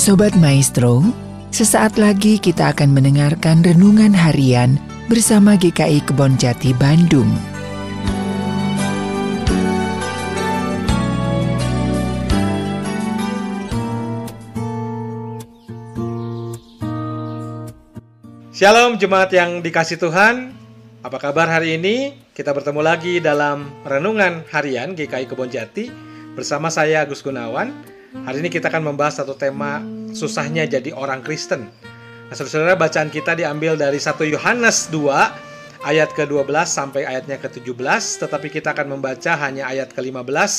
Sobat Maestro, sesaat lagi kita akan mendengarkan renungan harian bersama GKI Kebon Jati Bandung. Shalom jemaat yang dikasih Tuhan. Apa kabar hari ini? Kita bertemu lagi dalam renungan harian GKI Kebon Jati bersama saya Agus Gunawan. Hari ini kita akan membahas satu tema susahnya jadi orang Kristen. Nah, saudara-saudara bacaan kita diambil dari 1 Yohanes 2 ayat ke-12 sampai ayatnya ke-17, tetapi kita akan membaca hanya ayat ke-15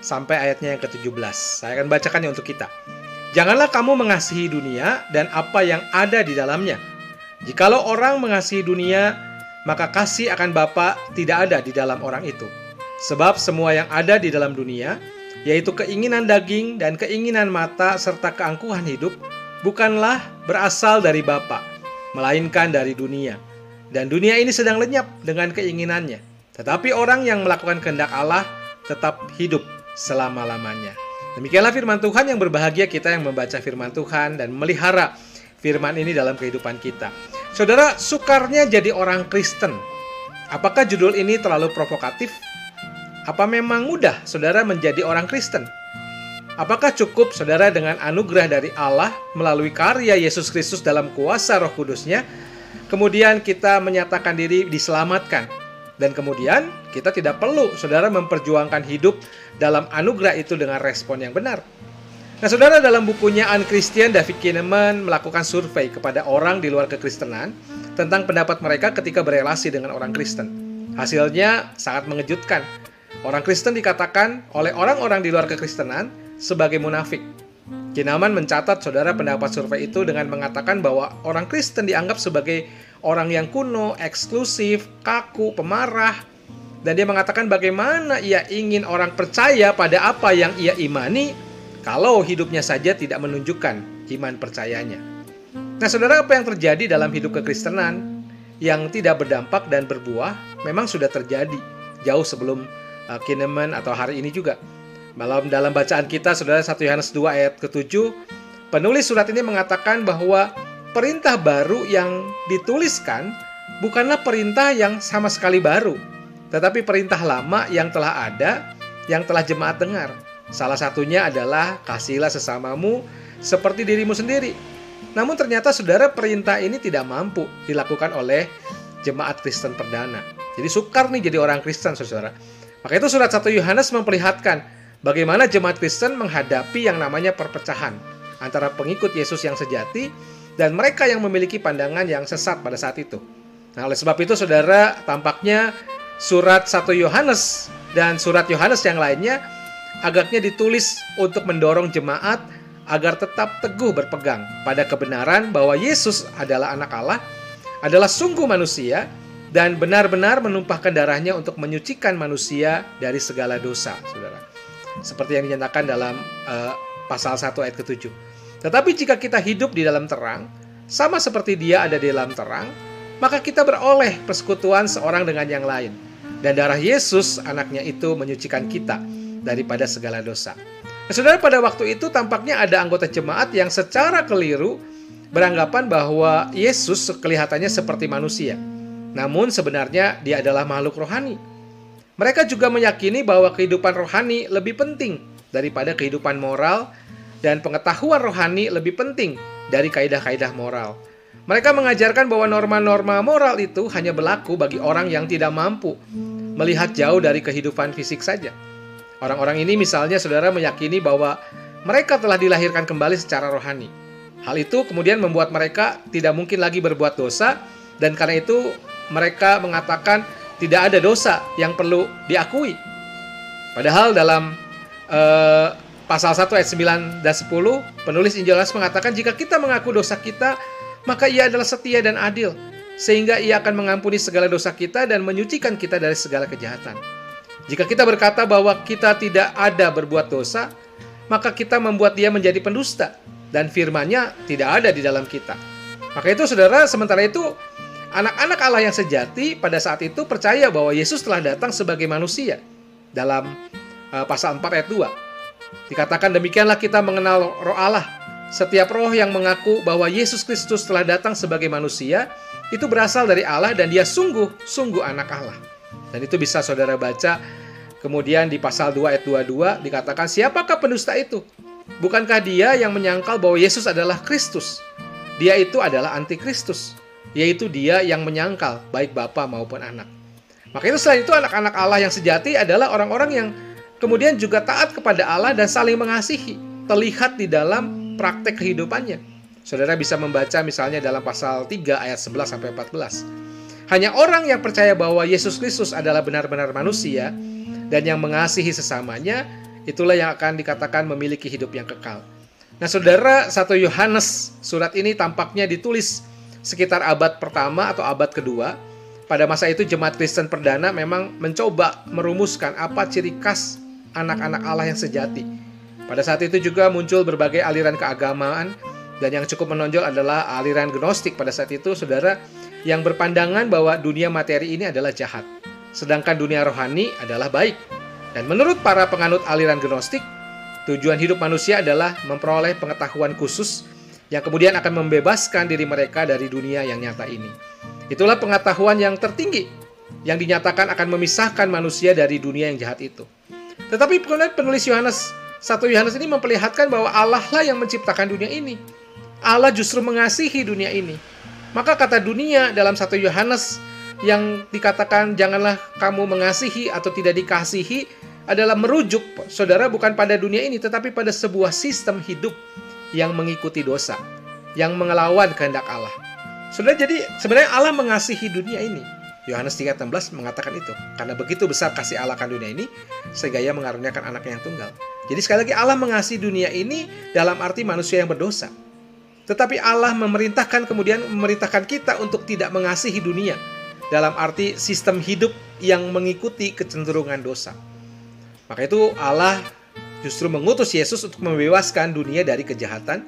sampai ayatnya yang ke-17. Saya akan bacakannya untuk kita. Janganlah kamu mengasihi dunia dan apa yang ada di dalamnya Jikalau orang mengasihi dunia, maka kasih akan Bapa tidak ada di dalam orang itu. Sebab semua yang ada di dalam dunia, yaitu keinginan daging dan keinginan mata serta keangkuhan hidup, bukanlah berasal dari Bapa, melainkan dari dunia. Dan dunia ini sedang lenyap dengan keinginannya. Tetapi orang yang melakukan kehendak Allah tetap hidup selama-lamanya. Demikianlah firman Tuhan yang berbahagia kita yang membaca firman Tuhan dan melihara firman ini dalam kehidupan kita. Saudara, sukarnya jadi orang Kristen. Apakah judul ini terlalu provokatif? Apa memang mudah saudara menjadi orang Kristen? Apakah cukup saudara dengan anugerah dari Allah melalui karya Yesus Kristus dalam kuasa roh kudusnya, kemudian kita menyatakan diri diselamatkan, dan kemudian kita tidak perlu saudara memperjuangkan hidup dalam anugerah itu dengan respon yang benar? Nah, saudara dalam bukunya Unchristian, David Kinnaman melakukan survei kepada orang di luar kekristenan tentang pendapat mereka ketika berelasi dengan orang Kristen. Hasilnya sangat mengejutkan. Orang Kristen dikatakan oleh orang-orang di luar kekristenan sebagai munafik. Kinnaman mencatat saudara pendapat survei itu dengan mengatakan bahwa orang Kristen dianggap sebagai orang yang kuno, eksklusif, kaku, pemarah, dan dia mengatakan bagaimana ia ingin orang percaya pada apa yang ia imani kalau hidupnya saja tidak menunjukkan iman percayanya. Nah, saudara, apa yang terjadi dalam hidup kekristenan yang tidak berdampak dan berbuah memang sudah terjadi jauh sebelum uh, Kineman atau hari ini juga. Malam dalam bacaan kita, saudara 1 Yohanes 2 ayat ke-7, penulis surat ini mengatakan bahwa perintah baru yang dituliskan bukanlah perintah yang sama sekali baru, tetapi perintah lama yang telah ada, yang telah jemaat dengar. Salah satunya adalah kasihlah sesamamu seperti dirimu sendiri. Namun ternyata saudara perintah ini tidak mampu dilakukan oleh jemaat Kristen perdana. Jadi sukar nih jadi orang Kristen saudara. Maka itu surat 1 Yohanes memperlihatkan bagaimana jemaat Kristen menghadapi yang namanya perpecahan antara pengikut Yesus yang sejati dan mereka yang memiliki pandangan yang sesat pada saat itu. Nah, oleh sebab itu saudara tampaknya surat 1 Yohanes dan surat Yohanes yang lainnya agaknya ditulis untuk mendorong jemaat agar tetap teguh berpegang pada kebenaran bahwa Yesus adalah anak Allah, adalah sungguh manusia, dan benar-benar menumpahkan darahnya untuk menyucikan manusia dari segala dosa, saudara. Seperti yang dinyatakan dalam uh, pasal 1 ayat ke-7. Tetapi jika kita hidup di dalam terang, sama seperti dia ada di dalam terang, maka kita beroleh persekutuan seorang dengan yang lain. Dan darah Yesus, anaknya itu, menyucikan kita daripada segala dosa. Nah, saudara pada waktu itu tampaknya ada anggota jemaat yang secara keliru beranggapan bahwa Yesus kelihatannya seperti manusia. Namun sebenarnya dia adalah makhluk rohani. Mereka juga meyakini bahwa kehidupan rohani lebih penting daripada kehidupan moral dan pengetahuan rohani lebih penting dari kaidah-kaidah moral. Mereka mengajarkan bahwa norma-norma moral itu hanya berlaku bagi orang yang tidak mampu melihat jauh dari kehidupan fisik saja. Orang-orang ini misalnya saudara meyakini bahwa mereka telah dilahirkan kembali secara rohani. Hal itu kemudian membuat mereka tidak mungkin lagi berbuat dosa dan karena itu mereka mengatakan tidak ada dosa yang perlu diakui. Padahal dalam uh, pasal 1 ayat 9 dan 10 penulis Injil Yohanes mengatakan jika kita mengaku dosa kita maka ia adalah setia dan adil sehingga ia akan mengampuni segala dosa kita dan menyucikan kita dari segala kejahatan. Jika kita berkata bahwa kita tidak ada berbuat dosa, maka kita membuat dia menjadi pendusta dan firman-Nya tidak ada di dalam kita. Maka itu saudara, sementara itu anak-anak Allah yang sejati pada saat itu percaya bahwa Yesus telah datang sebagai manusia. Dalam uh, pasal 4 ayat 2. Dikatakan demikianlah kita mengenal roh Allah. setiap roh yang mengaku bahwa Yesus Kristus telah datang sebagai manusia itu berasal dari Allah dan dia sungguh-sungguh anak Allah. Dan itu bisa saudara baca kemudian di pasal 2 ayat 22 dikatakan siapakah pendusta itu? Bukankah dia yang menyangkal bahwa Yesus adalah Kristus? Dia itu adalah antikristus, yaitu dia yang menyangkal baik Bapa maupun anak. Maka itu selain itu anak-anak Allah yang sejati adalah orang-orang yang kemudian juga taat kepada Allah dan saling mengasihi, terlihat di dalam praktek kehidupannya. Saudara bisa membaca misalnya dalam pasal 3 ayat 11 sampai 14. Hanya orang yang percaya bahwa Yesus Kristus adalah benar-benar manusia dan yang mengasihi sesamanya itulah yang akan dikatakan memiliki hidup yang kekal. Nah, saudara, satu Yohanes surat ini tampaknya ditulis sekitar abad pertama atau abad kedua. Pada masa itu jemaat Kristen perdana memang mencoba merumuskan apa ciri khas anak-anak Allah yang sejati. Pada saat itu juga muncul berbagai aliran keagamaan dan yang cukup menonjol adalah aliran gnostik pada saat itu, saudara, yang berpandangan bahwa dunia materi ini adalah jahat, sedangkan dunia rohani adalah baik. Dan menurut para penganut aliran Gnostik, tujuan hidup manusia adalah memperoleh pengetahuan khusus yang kemudian akan membebaskan diri mereka dari dunia yang nyata ini. Itulah pengetahuan yang tertinggi yang dinyatakan akan memisahkan manusia dari dunia yang jahat itu. Tetapi penulis Yohanes satu Yohanes ini memperlihatkan bahwa Allah lah yang menciptakan dunia ini. Allah justru mengasihi dunia ini. Maka kata dunia dalam satu Yohanes yang dikatakan janganlah kamu mengasihi atau tidak dikasihi adalah merujuk saudara bukan pada dunia ini tetapi pada sebuah sistem hidup yang mengikuti dosa, yang mengelawan kehendak Allah. Saudara jadi sebenarnya Allah mengasihi dunia ini. Yohanes 3:16 mengatakan itu. Karena begitu besar kasih Allah kan dunia ini sehingga ia mengaruniakan anaknya yang tunggal. Jadi sekali lagi Allah mengasihi dunia ini dalam arti manusia yang berdosa. Tetapi Allah memerintahkan kemudian memerintahkan kita untuk tidak mengasihi dunia dalam arti sistem hidup yang mengikuti kecenderungan dosa. Maka itu Allah justru mengutus Yesus untuk membebaskan dunia dari kejahatan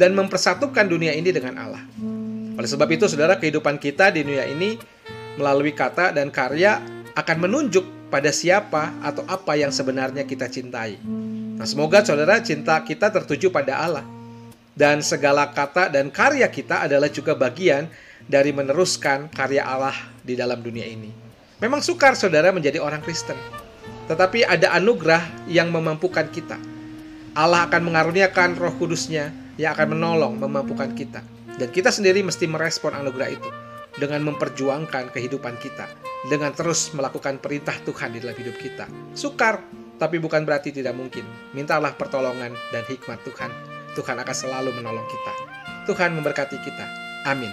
dan mempersatukan dunia ini dengan Allah. Oleh sebab itu, saudara, kehidupan kita di dunia ini melalui kata dan karya akan menunjuk pada siapa atau apa yang sebenarnya kita cintai. Nah, semoga saudara cinta kita tertuju pada Allah. Dan segala kata dan karya kita adalah juga bagian dari meneruskan karya Allah di dalam dunia ini. Memang sukar saudara menjadi orang Kristen tetapi ada anugerah yang memampukan kita. Allah akan mengaruniakan roh kudusnya yang akan menolong memampukan kita. Dan kita sendiri mesti merespon anugerah itu dengan memperjuangkan kehidupan kita, dengan terus melakukan perintah Tuhan di dalam hidup kita. Sukar, tapi bukan berarti tidak mungkin. Mintalah pertolongan dan hikmat Tuhan. Tuhan akan selalu menolong kita. Tuhan memberkati kita. Amin.